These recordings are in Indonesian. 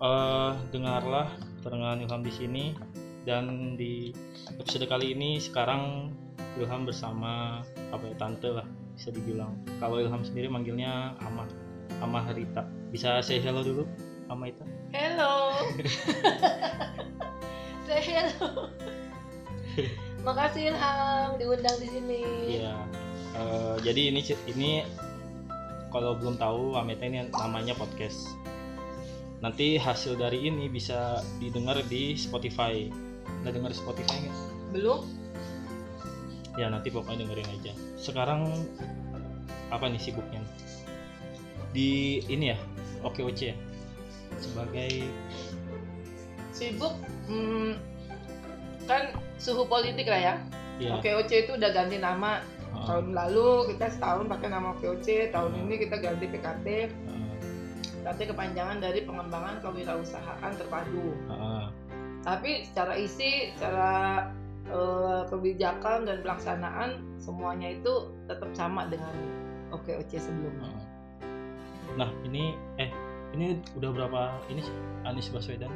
eh, dengarlah barengan Ilham di sini dan di episode kali ini sekarang Ilham bersama apa ya tante lah bisa dibilang. Kalau Ilham sendiri manggilnya Ama, Ama Rita. Bisa say hello dulu, Ama Ita? Hello. Say hello. Makasih Ilham diundang di sini. Iya. Eh, jadi ini ini kalau belum tahu Ameta ini namanya podcast. Nanti hasil dari ini bisa didengar di Spotify. Udah dengar Spotify nggak? Belum? Ya nanti pokoknya dengerin aja. Sekarang apa nih sibuknya? Di ini ya, Oke Oce ya. Sebagai Sibuk? Hmm, kan suhu politik lah ya. ya OKOC itu udah ganti nama. heeh, Tahun lalu kita setahun pakai nama OKOC, tahun Hmm. ini kita ganti PKT. heeh, PKT kepanjangan dari pengembangan kewirausahaan terpadu. heeh. Tapi secara isi, secara eh, kebijakan dan pelaksanaan semuanya itu tetap sama dengan OKOC sebelumnya. heeh. Nah ini eh ini udah berapa ini sih Anies Baswedan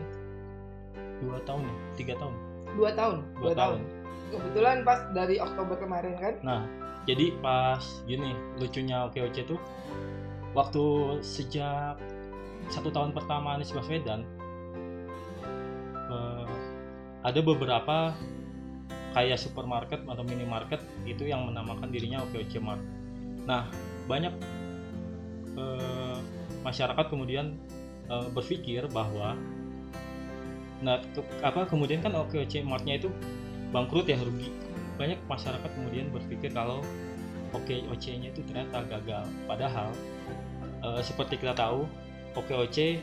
dua tahun ya tiga tahun Dua tahun, dua, tahun. Kebetulan pas dari Oktober kemarin kan. Nah, jadi pas gini lucunya OKOC tuh waktu sejak satu tahun pertama Anies Baswedan eh, ada beberapa kayak supermarket atau minimarket itu yang menamakan dirinya OKOC Mart. Nah, banyak eh, masyarakat kemudian eh, berpikir bahwa nah ke- apa kemudian kan OKOC Mart-nya itu bangkrut ya rugi banyak masyarakat kemudian berpikir kalau OKOC-nya itu ternyata gagal. Padahal eh, seperti kita tahu OKOC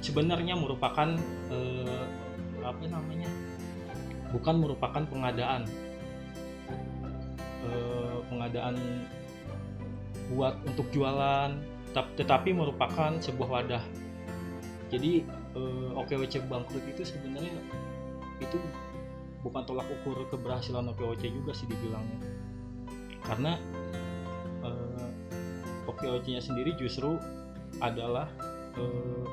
sebenarnya merupakan eh, apa namanya? bukan merupakan pengadaan Eh, pengadaan buat untuk jualan, tap- tetapi merupakan sebuah wadah. Jadi eh, OKOC bangkrut itu sebenarnya itu bukan tolak ukur keberhasilan OKOC juga sih dibilangnya karena eh, OKOC-nya sendiri justru adalah eh,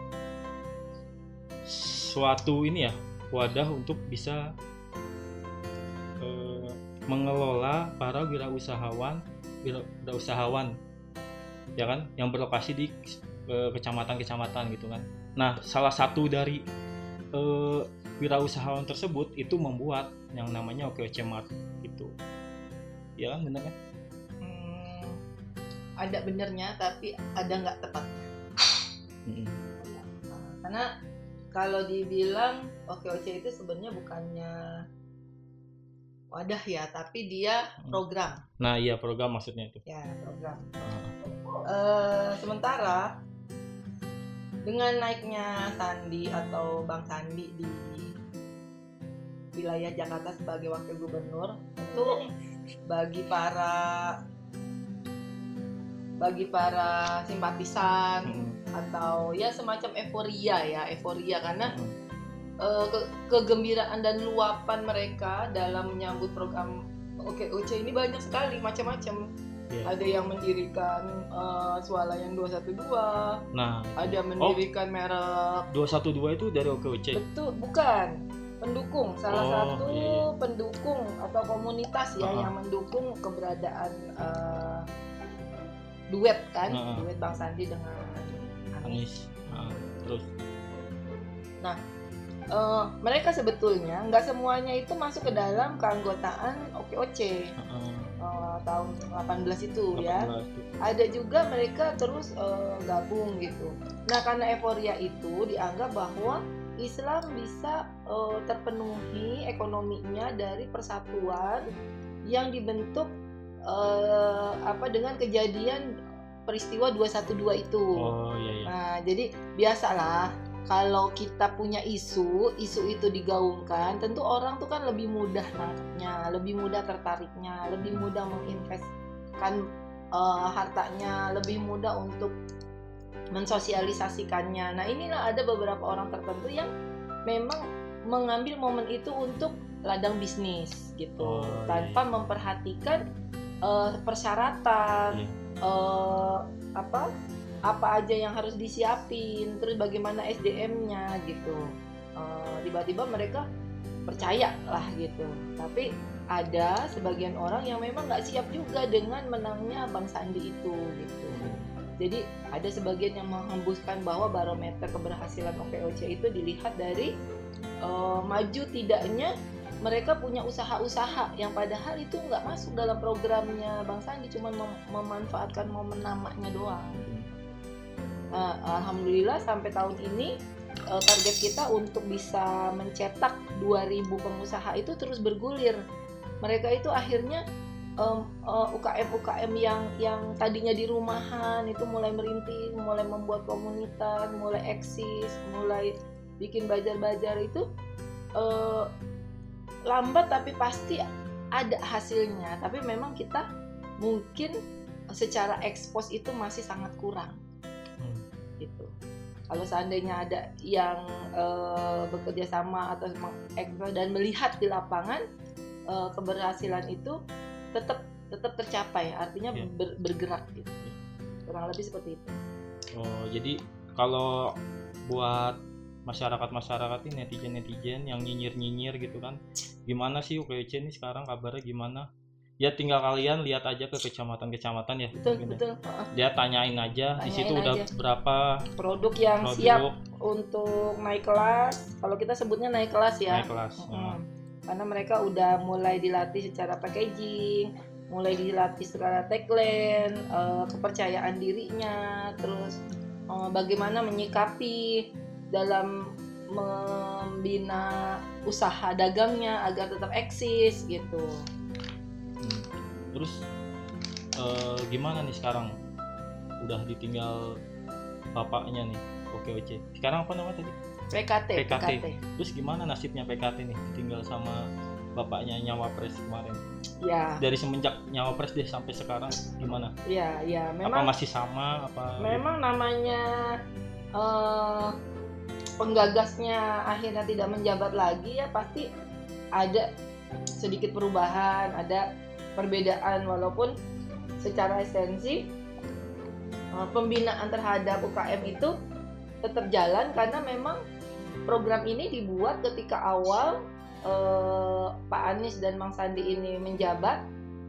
suatu ini ya wadah untuk bisa eh, mengelola para wirausahawan wira- wirausahawan ya kan? Yang berlokasi di eh, kecamatan-kecamatan gitu kan. Nah salah satu dari eh, wirausahawan tersebut itu membuat yang namanya OKOC Mart gitu. Ya kan bener kan? Hmm, ada benernya tapi ada nggak tepatnya. Nah, karena kalau dibilang OKOC itu sebenarnya bukannya wadah ya, tapi dia Hmm. program nah iya program maksudnya itu ya program. Ah, Eh, sementara dengan naiknya Sandi atau Bang Sandi di wilayah Jakarta sebagai wakil gubernur itu bagi para bagi para simpatisan mm-mm. Atau ya semacam euforia ya euforia karena eh, ke- kegembiraan dan luapan mereka dalam menyambut program Oke OC ini banyak sekali macam-macam Iya. ada yang mendirikan eh, swalayan 212 nah ada mendirikan merek 212 itu dari OKOC betul bukan pendukung salah Oh, satu iya, iya. pendukung atau komunitas ya Ah. yang mendukung keberadaan eh, duet kan Ah. duet Bang Sandi dengan Anies. Anies Ah, terus Eh, mereka sebetulnya nggak semuanya itu masuk ke dalam keanggotaan OKOC ah, eh, tahun 18 itu ya 18 itu. ada juga mereka terus eh, gabung gitu. Nah karena euforia itu dianggap bahwa Islam bisa eh, terpenuhi ekonominya dari persatuan yang dibentuk eh, apa dengan kejadian peristiwa 212 itu. oh iya iya Nah jadi biasalah kalau kita punya isu, isu itu digaungkan, tentu orang tuh kan lebih mudah nangkepnya, lebih mudah tertariknya, lebih mudah menginvestkan eh, hartanya, lebih mudah untuk mensosialisasikannya. Nah inilah ada beberapa orang tertentu yang memang mengambil momen itu untuk ladang bisnis Oh, gitu, iya, tanpa memperhatikan eh, persyaratan, Iya. Eh, apa apa aja yang harus disiapin terus bagaimana SDM-nya gitu. Eh, tiba-tiba mereka percaya lah gitu. Tapi ada sebagian orang yang memang nggak siap juga dengan menangnya Bang Sandi itu gitu. Jadi ada sebagian yang menghembuskan bahwa barometer keberhasilan OKOC itu dilihat dari eh, maju tidaknya mereka punya usaha-usaha yang padahal itu nggak masuk dalam programnya Bang Sandi cuma mem- memanfaatkan momen namanya doang Nah, alhamdulillah sampai tahun ini eh, target kita untuk bisa mencetak 2000 pengusaha itu terus bergulir. Mereka itu akhirnya em, eh, UKM-UKM yang yang tadinya di rumahan itu mulai merintis, mulai membuat komunitas, mulai eksis, mulai bikin bajar-bajar itu eh, lambat tapi pasti ada hasilnya. Tapi memang kita mungkin secara ekspos itu masih sangat kurang Hmm. gitu. Kalau seandainya ada yang eh, bekerja sama atau dan melihat di lapangan eh, keberhasilan itu tetap tetap tercapai, artinya Iya. ber- bergerak gitu. Kurang lebih seperti itu. Oh, jadi kalau buat masyarakat-masyarakat ini netizen-netizen yang nyinyir-nyinyir gitu kan. Gimana sih UKC ini sekarang kabarnya gimana? Ya tinggal kalian lihat aja ke kecamatan-kecamatan ya. Betul mungkin ya. betul. Dia tanyain aja di situ Tanyain udah aja. berapa Produk yang siap produk untuk naik kelas. Kalau kita sebutnya naik kelas ya. naik kelas. Mm-mm. Nah, Karena mereka udah mulai dilatih secara packaging, mulai dilatih secara tagline, eh, kepercayaan dirinya, terus eh, bagaimana menyikapi dalam membina usaha dagangnya agar tetap eksis gitu. hmm. Terus eh, gimana nih sekarang? Udah ditinggal bapaknya nih. Oke oke. Sekarang apa namanya tadi? PKT, PKT. PKT. Terus gimana nasibnya PKT nih? Tinggal sama bapaknya nyawa pres kemarin. Ya, Dari semenjak nyawa pres deh sampai sekarang gimana? ya, ya. apa Memang masih sama apa memang namanya eh, penggagasnya akhirnya tidak menjabat lagi ya pasti ada sedikit perubahan ada perbedaan. Walaupun secara esensi eh, pembinaan terhadap UKM itu tetap jalan karena memang program ini dibuat ketika awal eh, Pak Anies dan Bang Sandi ini menjabat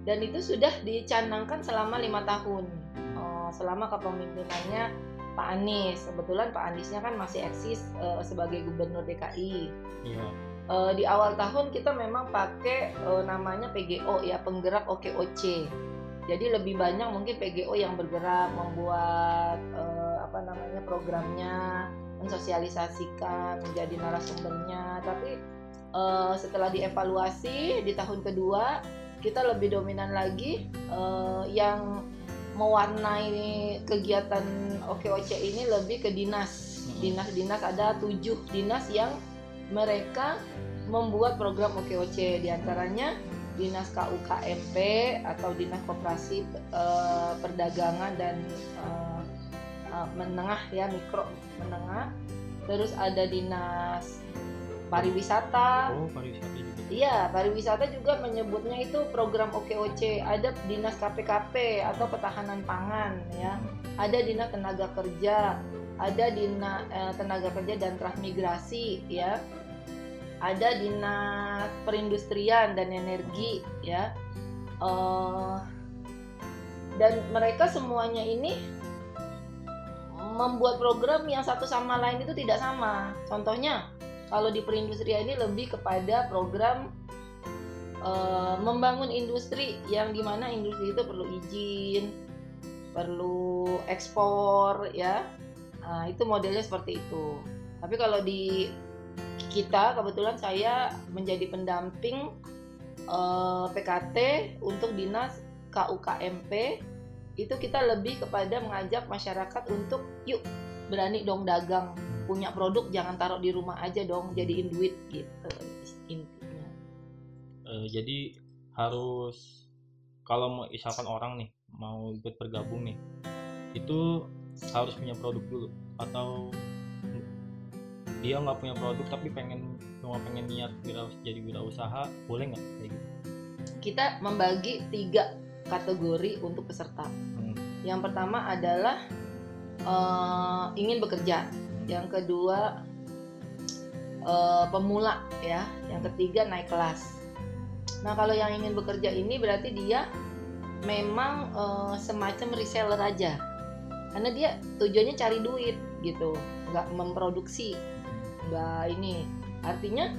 dan itu sudah dicanangkan selama lima tahun Eh, selama kepemimpinannya Pak Anies. Kebetulan Pak Aniesnya kan masih eksis eh, sebagai gubernur DKI. iya Eh, di awal tahun kita memang pakai eh, namanya PGO ya, penggerak OKOC. Jadi lebih banyak mungkin PGO yang bergerak membuat eh, apa namanya programnya, mensosialisasikan, menjadi narasumbernya. Tapi eh, setelah dievaluasi di tahun kedua kita lebih dominan lagi eh, yang mewarnai kegiatan OKOC ini lebih ke dinas. Mm-mm. Dinas-dinas ada tujuh dinas yang mereka membuat program OKOC di antaranya dinas KUKMP atau dinas koperasi eh, perdagangan dan eh, menengah ya mikro menengah terus ada dinas pariwisata oh pariwisata juga Iya, pariwisata juga menyebutnya itu program OKOC. Ada dinas KPKP atau ketahanan pangan, ya. Ada dinas tenaga kerja, ada dinas eh, tenaga kerja dan transmigrasi, ya. Ada dinas perindustrian dan energi, ya. Eh, dan mereka semuanya ini membuat program yang satu sama lain itu tidak sama. Contohnya, kalau di perindustrian ini lebih kepada program eh, membangun industri yang di mana industri itu perlu izin, perlu ekspor, ya. Nah, itu modelnya seperti itu. Tapi kalau di kita kebetulan saya menjadi pendamping eh, PKT untuk dinas KUKMP itu kita lebih kepada mengajak masyarakat untuk yuk berani dong dagang punya produk jangan taruh di rumah aja dong jadiin duit gitu intinya. Eh, jadi harus kalau mau misalkan orang nih mau ikut bergabung nih itu harus punya produk dulu atau dia nggak punya produk tapi pengen cuma pengen niat wira, jadi wirausaha boleh nggak kayak gitu? Kita membagi tiga kategori untuk peserta. Hmm. yang pertama adalah eh, ingin bekerja yang kedua eh, pemula ya. Yang ketiga naik kelas. Nah kalau yang ingin bekerja ini berarti dia memang eh, semacam reseller aja. Karena dia tujuannya cari duit gitu nggak memproduksi. Nggak ini. Artinya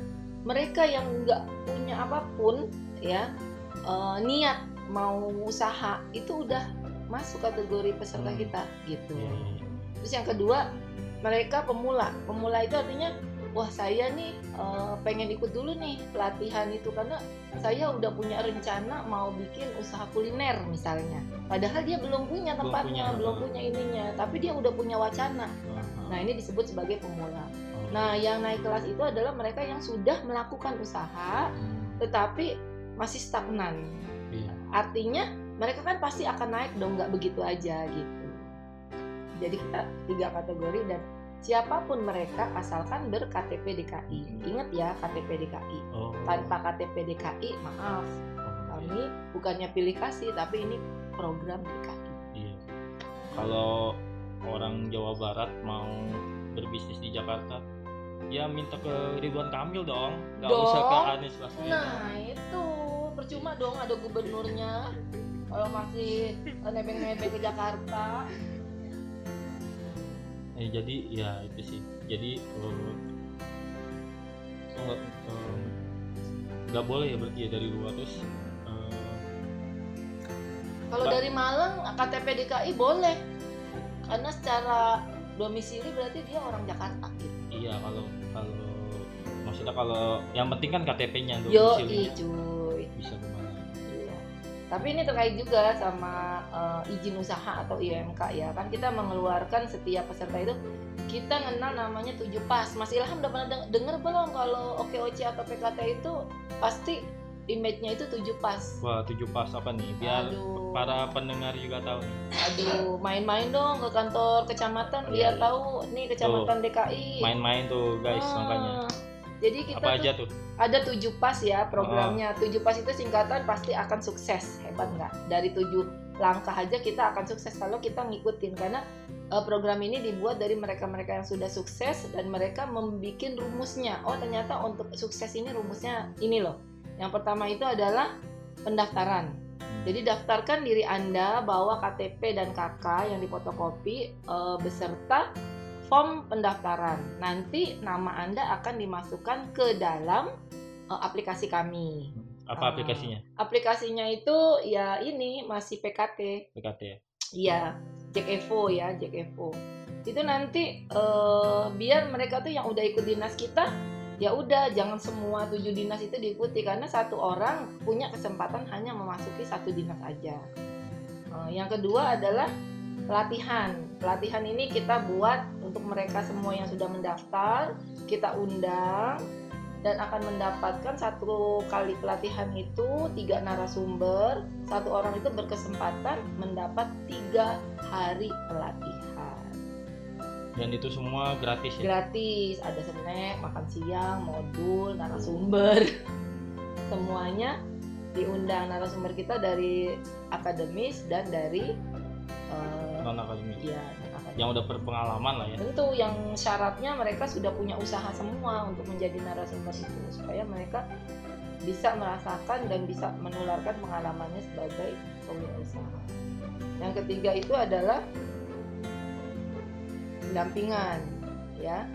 mereka yang nggak punya apa pun ya eh, niat mau usaha itu udah masuk kategori peserta Hmm. kita gitu. Terus yang kedua, mereka pemula. Pemula itu artinya, wah saya nih eh, pengen ikut dulu nih pelatihan itu karena saya udah punya rencana mau bikin usaha kuliner misalnya. Padahal dia belum punya Belum tempatnya, punya, belum punya ininya, tapi dia udah punya wacana. Nah ini disebut sebagai pemula. Oh. Nah yang naik kelas itu adalah mereka yang sudah melakukan usaha, Hmm, tetapi masih stagnan. iya. Artinya mereka kan pasti akan naik dong, nggak begitu aja gitu. Jadi kita tiga kategori dan siapa pun mereka asalkan ber-KTP DKI. Ingat ya KTP DKI. Oh. Tanpa KTP DKI, maaf, Oh, kami bukannya pilih kasih, tapi ini program DKI. Iya. Kalau orang Jawa Barat mau berbisnis di Jakarta, ya minta ke Ridwan Kamil dong, nggak usah ke Anies Baswedan. Nah itu percuma dong ada gubernurnya kalau masih nebeng-nebeng ke Jakarta. Eh, jadi ya itu sih. Jadi eh, nggak nggak boleh ya berarti ya dari luar terus. eh, Kalau dari Malang KTP DKI boleh karena secara domisili berarti dia orang Jakarta gitu. iya kalau kalau maksudnya kalau yang penting kan KTP-nya Yo domisili ke mana? Iya. Tapi ini terkait juga sama eh, izin usaha atau IMK ya kan kita mengeluarkan setiap peserta itu kita kenal namanya tujuh pas. Mas Ilham udah pernah deng- denger belum kalau OKOC atau PKT itu pasti image-nya itu tujuh pas. Wah tujuh pas apa nih? Biar Aduh. para pendengar juga tahu nih. Aduh, main-main dong ke kantor kecamatan Iya, biar iya. tahu nih kecamatan DKI. Main-main tuh guys Ah, makanya. Jadi kita Apa tuh aja tuh? ada tujuh pas ya programnya. Oh. Tujuh pas itu singkatan pasti akan sukses. Hebat nggak? Dari tujuh langkah aja kita akan sukses kalau kita ngikutin karena eh, program ini dibuat dari mereka-mereka yang sudah sukses dan mereka membuat rumusnya. Oh ternyata untuk sukses ini rumusnya ini loh. Yang pertama itu adalah pendaftaran. Jadi daftarkan diri Anda bawa KTP dan KK yang difotokopi eh, beserta form pendaftaran. Nanti nama Anda akan dimasukkan ke dalam eh, aplikasi kami. Apa Ah. aplikasinya? Aplikasinya itu ya ini masih PKT. PKT ya. Iya, Jack Evo ya, Jack Evo. Itu nanti eh, biar mereka tuh yang udah ikut dinas kita ya udah jangan semua tujuh dinas itu diikuti karena satu orang punya kesempatan hanya memasuki satu dinas aja. Eh, yang kedua adalah pelatihan. Pelatihan ini kita buat untuk mereka semua yang sudah mendaftar, kita undang dan akan mendapatkan satu kali pelatihan itu tiga narasumber. Satu orang itu berkesempatan mendapat tiga hari pelatihan. Dan itu semua gratis ya. gratis. Ada snack makan siang modul narasumber. Semuanya diundang. Narasumber kita dari akademis dan dari akademis. ya non-akademis. Yang udah berpengalaman lah ya. tentu yang syaratnya mereka sudah punya usaha semua untuk menjadi narasumber itu supaya mereka bisa merasakan dan bisa menularkan pengalamannya sebagai pengusaha. Yang ketiga itu adalah pendampingan, ya.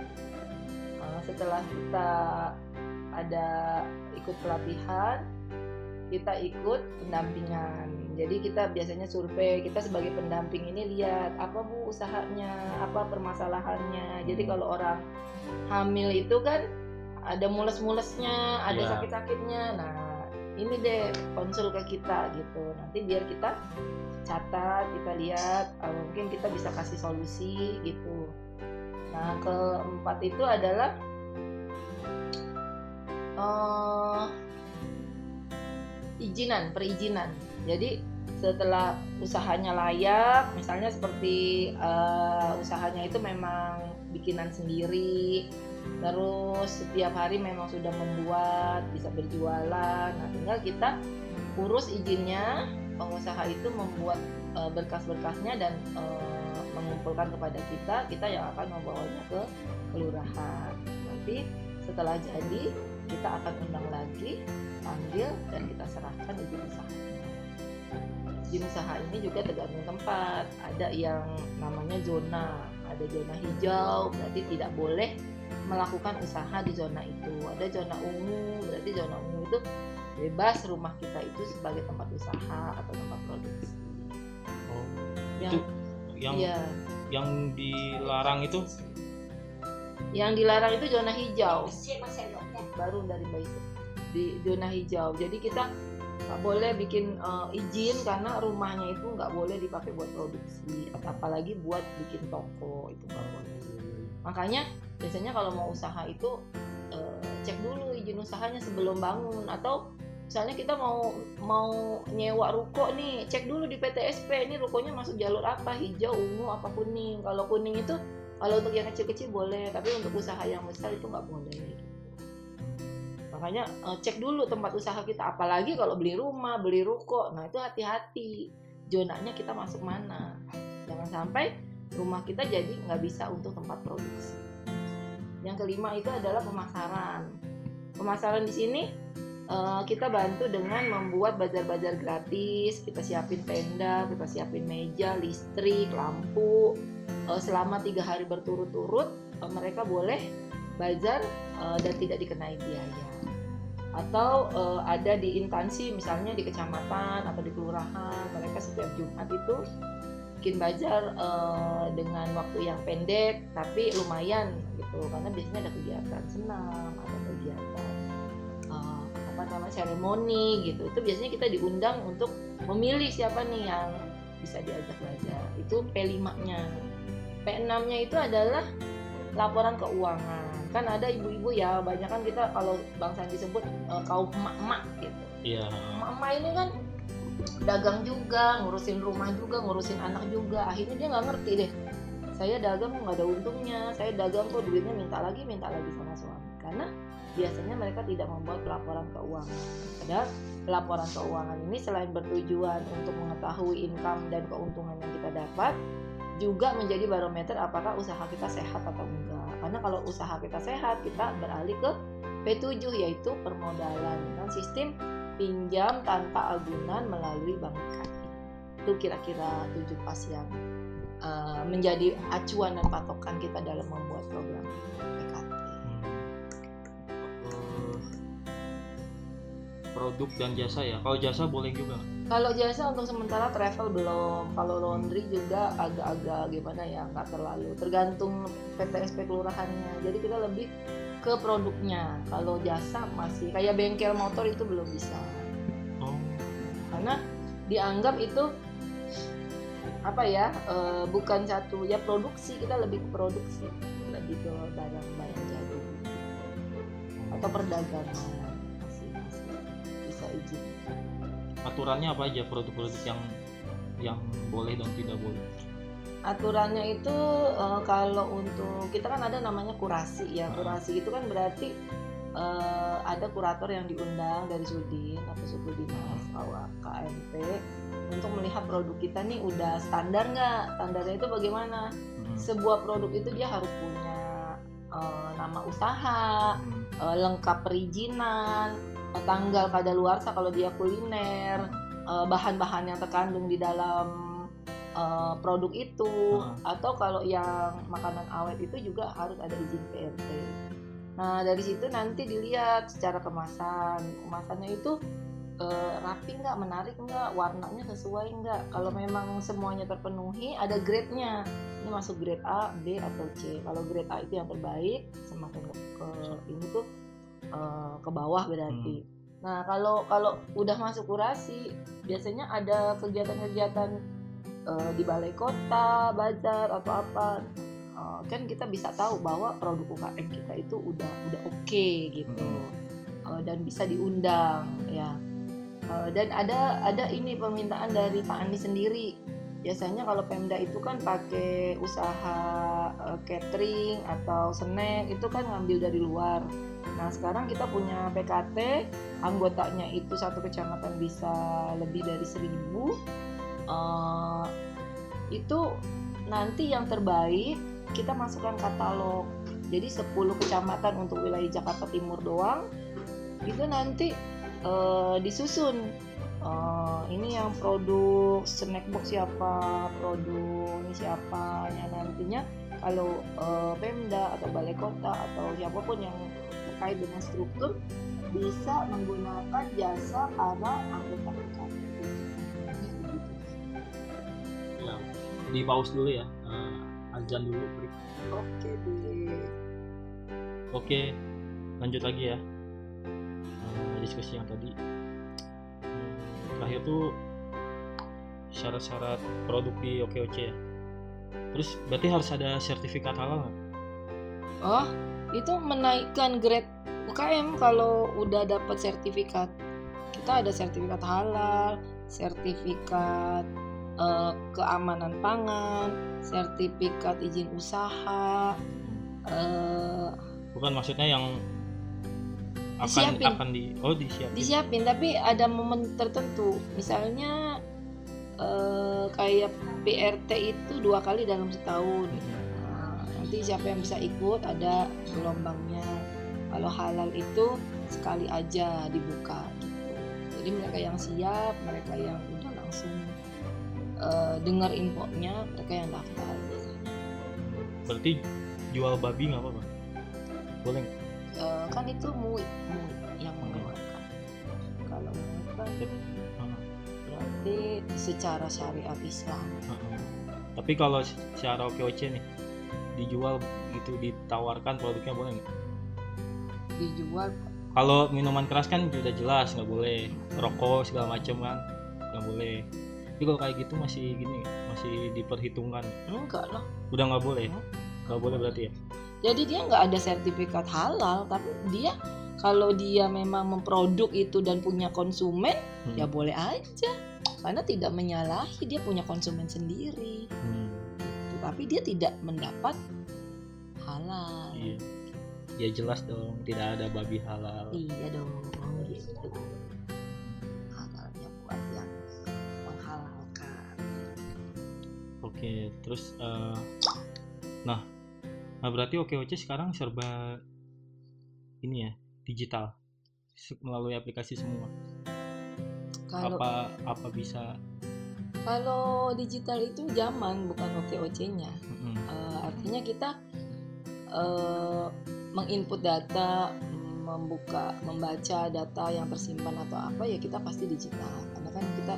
Eh, Setelah kita ada ikut pelatihan, kita ikut pendampingan. Jadi kita biasanya survei, kita sebagai pendamping ini lihat apa bu usahanya, apa permasalahannya. Jadi kalau orang hamil itu kan ada mules-mulesnya, ada Iya. sakit-sakitnya. Nah ini deh konsul ke kita gitu. Nanti biar kita catat, kita lihat, eh, mungkin kita bisa kasih solusi gitu. Nah keempat itu adalah eh izinan, perizinan. Jadi setelah usahanya layak, misalnya seperti eh, usahanya itu memang bikinan sendiri, terus setiap hari memang sudah membuat, bisa berjualan. Nah, tinggal kita urus izinnya, pengusaha itu membuat eh, berkas-berkasnya dan eh, mengumpulkan kepada kita kita yang akan membawanya ke kelurahan nanti setelah jadi kita akan undang lagi panggil dan kita serahkan izin usahanya izin usaha ini juga tergantung tempat. Ada yang namanya zona ada zona hijau berarti tidak boleh melakukan usaha di zona itu. Ada zona ungu berarti zona ungu itu bebas rumah kita itu sebagai tempat usaha atau tempat produksi. Oh, yang itu yang iya. yang dilarang itu? Yang dilarang itu zona hijau. Baru dari bayi di zona hijau. Jadi kita nggak boleh bikin eh, izin karena rumahnya itu nggak boleh dipakai buat produksi apalagi buat bikin toko itu nggak boleh. Makanya biasanya kalau mau usaha itu eh, cek dulu izin usahanya sebelum bangun. Atau misalnya kita mau mau nyewa ruko nih cek dulu di PTSP ini rukonya masuk jalur apa hijau ungu apa kuning. Kalau kuning itu kalau untuk yang kecil-kecil boleh tapi untuk usaha yang besar itu nggak boleh makanya eh, cek dulu tempat usaha kita. Apalagi kalau beli rumah beli ruko. Nah itu hati-hati. Zonanya kita masuk mana. Jangan sampai rumah kita jadi nggak bisa untuk tempat produksi. Yang kelima itu adalah pemasaran. Pemasaran di sini eh, kita bantu dengan membuat bazar-bazar gratis. Kita siapin tenda kita siapin meja listrik lampu. Eh, selama tiga hari berturut-turut mereka boleh bazar dan tidak dikenai biaya atau eh, ada di instansi misalnya di kecamatan atau di kelurahan mereka setiap Jumat itu bikin bazar eh, dengan waktu yang pendek tapi lumayan gitu. Karena biasanya ada kegiatan senam ada kegiatan eh, apa namanya seremoni gitu. Itu biasanya kita diundang untuk memilih siapa nih yang bisa diajak belajar. Itu P5-nya P6-nya itu adalah laporan keuangan kan ada ibu-ibu ya banyak kan kita kalau bangsa disebut eh, kaum emak-emak gitu. Iya. Emak-emak ini kan dagang juga ngurusin rumah juga ngurusin anak juga. Akhirnya dia nggak ngerti deh saya dagang nggak ada untungnya saya dagang kok duitnya minta lagi minta lagi sama suami. Karena biasanya mereka tidak membuat laporan keuangan. Padahal laporan keuangan ini selain bertujuan untuk mengetahui income dan keuntungan yang kita dapat juga menjadi barometer apakah usaha kita sehat atau enggak karena kalau usaha kita sehat kita beralih ke P7 yaitu permodalan. Kan sistem pinjam tanpa agunan melalui bank DKI itu kira-kira tujuh pas yang uh, menjadi acuan dan patokan kita dalam membuat program PKT Eh, produk dan jasa ya? Kalau jasa boleh juga? Kalau jasa untuk sementara travel belum. Kalau laundry juga agak-agak gimana ya nggak terlalu. Tergantung PTSP kelurahannya. Jadi kita lebih ke produknya. Kalau jasa masih kayak bengkel motor itu belum bisa. Oh. Karena dianggap itu apa ya eh, bukan satu ya produksi. Kita lebih ke produksi. Lebih ke barang-barang jadi. Atau perdagangan. Masih masih bisa izin aturannya apa aja? Produk-produk yang yang boleh dan tidak boleh? Aturannya itu eh, kalau untuk kita kan ada namanya kurasi ya. Ah. kurasi itu kan berarti eh, ada kurator yang diundang dari Sudin atau suku dinas KMP untuk melihat produk kita nih udah standar nggak? Standarnya itu bagaimana? Hmm. sebuah produk itu dia harus punya eh, nama usaha eh, lengkap perizinan tanggal kadaluarsa kalau dia kuliner eh, bahan-bahan yang terkandung di dalam eh, produk itu. Ah. atau kalau yang makanan awet itu juga harus ada izin PRT. Nah dari situ nanti dilihat secara kemasan. Kemasannya itu eh, rapi nggak menarik nggak warnanya sesuai nggak. Kalau memang semuanya terpenuhi ada grade-nya. Ini masuk grade A, B atau C. Kalau grade A itu yang terbaik semakin ke, ke- ini tuh eh, ke bawah berarti. Nah kalau kalau udah masuk kurasi biasanya ada kegiatan-kegiatan eh, di balai kota, bazar atau apa. Eh, kan kita bisa tahu bahwa produk UKM kita itu udah udah oke gitu. Eh, dan bisa diundang ya. Eh, dan ada ada ini permintaan dari Pak Anies sendiri. Biasanya kalau Pemda itu kan pakai usaha eh, catering atau snack itu kan ngambil dari luar nah sekarang kita punya PKT anggotanya itu satu kecamatan bisa lebih dari seribu. Eh, itu nanti yang terbaik kita masukkan katalog. Jadi 10 kecamatan untuk wilayah Jakarta Timur doang itu nanti eh, disusun. Eh, ini yang produk snack box siapa produk ini siapa yang nantinya. Kalau eh, Pemda atau Balai Kota atau siapa pun yang terkait dengan struktur bisa menggunakan jasa para anggota PKP. ya di pause dulu ya Eh, azan dulu break. Oke deh. oke lanjut lagi ya Eh, diskusi yang tadi Hmm, terakhir tuh syarat-syarat produk di OKOC ya terus berarti harus ada sertifikat halal nggak? Oh, itu menaikkan grade UKM kalau udah dapat sertifikat. Kita ada sertifikat halal, sertifikat eh, keamanan pangan, sertifikat izin usaha. eh, bukan maksudnya yang akan Disiapin. akan di oh disiapin disiapin, tapi ada momen tertentu. Misalnya eh, kayak PRT itu dua kali dalam setahun. Nah, nanti siapa yang bisa ikut ada gelombangnya. Kalau halal itu sekali aja dibuka gitu. Jadi mereka yang siap, mereka yang udah langsung eh, dengar infonya, mereka yang daftar. biasanya. berarti jual babi nggak apa-apa boleh? Eh, kan itu MUI, MUI yang mengeluarkan. Kalau kan Ah, berarti secara syariat Islam. ah. tapi kalau secara OKOC nih dijual gitu ditawarkan produknya boleh nggak? Dijual. Kalau minuman keras kan sudah jelas nggak boleh. Rokok segala macam kan nggak boleh. Tapi kalau kayak gitu masih gini masih diperhitungkan? Enggak lah. Udah nggak boleh? Nggak boleh berarti ya? Jadi dia nggak ada sertifikat halal tapi dia kalau dia memang memproduk itu dan punya konsumen Hmm. ya boleh aja. Karena tidak menyalahi dia punya konsumen sendiri. Hmm. Tapi dia tidak mendapat halal. Iya. Ya jelas dong tidak ada babi halal. Iya dong gitu. Halalnya buat yang menghalalkan. Oke terus eh, nah nah berarti OKOC sekarang serba ini ya digital melalui aplikasi semua. Kalau apa apa bisa kalau digital itu zaman bukan OKOC-nya Mm-mm. Eh, artinya kita eh, menginput data membuka membaca data yang tersimpan atau apa ya kita pasti digital. Karena kan kita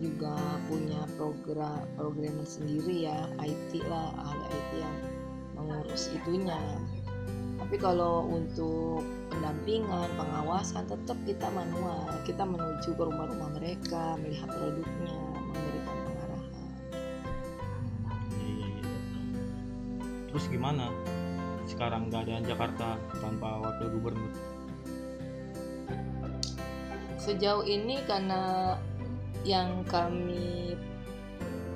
juga punya program programmer sendiri ya IT lah ahli IT yang mengurus itunya. Tapi kalau untuk pendampingan pengawasan tetap kita manual. Kita menuju ke rumah-rumah mereka melihat produknya terus gimana? Sekarang keadaan Jakarta tanpa wakil gubernur? Sejauh ini karena yang kami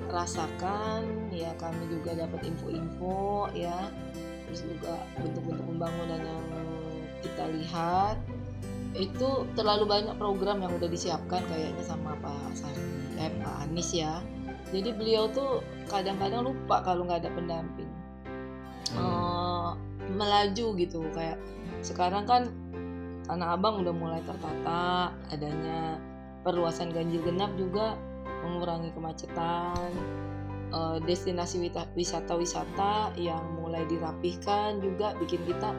rasakan ya kami juga dapat info-info ya. Terus juga bentuk-bentuk pembangunan yang kita lihat itu terlalu banyak program yang udah disiapkan kayaknya sama Pak Sandi eh Pak Anies ya. Jadi beliau tuh kadang-kadang lupa kalau nggak ada pendamping melaju gitu. Kayak sekarang kan Tanah Abang udah mulai tertata adanya perluasan ganjil genap juga mengurangi kemacetan. Eh, destinasi wisata-wisata yang mulai dirapihkan juga bikin kita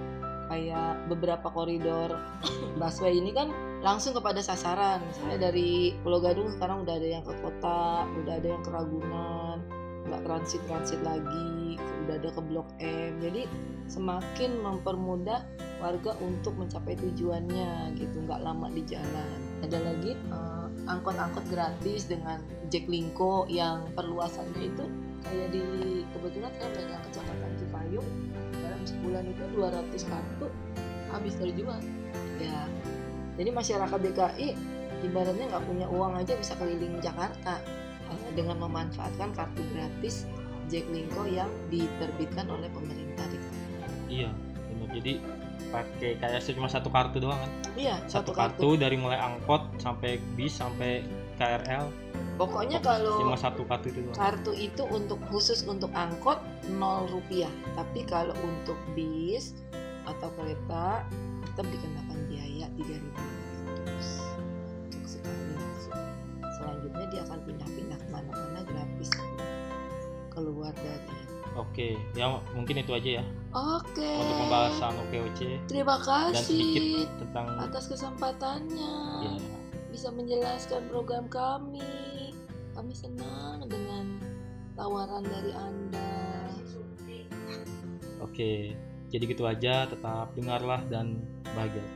kayak beberapa koridor busway ini kan langsung kepada sasaran. Misalnya dari Pulau Gadung sekarang udah ada yang ke kota udah ada yang ke Ragunan nggak transit transit lagi udah ada ke Blok M. Jadi semakin mempermudah warga untuk mencapai tujuannya gitu nggak lama di jalan. Ada lagi eh, angkot-angkot gratis dengan Jaklingko yang perluasannya itu kayak di kebetulan saya pegang kecamatan Cipayung dalam sebulan itu 200 kartu habis terjual ya jadi masyarakat DKI ibaratnya nggak punya uang aja bisa keliling Jakarta dengan memanfaatkan kartu gratis Jaklingko yang diterbitkan oleh pemerintah iya benar. Jadi pakai kayak cuma satu kartu doang kan? Iya, satu kartu. dari mulai angkot sampai bis sampai KRL Pokoknya kalau cuma satu kartu itu doang. kartu itu untuk khusus untuk angkot 0 rupiah. Tapi kalau untuk bis atau kereta tetap dikenakan biaya 3500 untuk sekali selanjutnya dia akan pindah-pindah ke mana-mana gratis. Keluar dari Oke, ya mungkin itu aja ya. Oke. Untuk pembahasan OKOC terima dan sedikit kasih tentang atas kesempatannya. Ya, bisa menjelaskan program kami. Kami senang dengan tawaran dari anda. Oke, jadi gitu aja. Tetap dengarlah dan bahagia.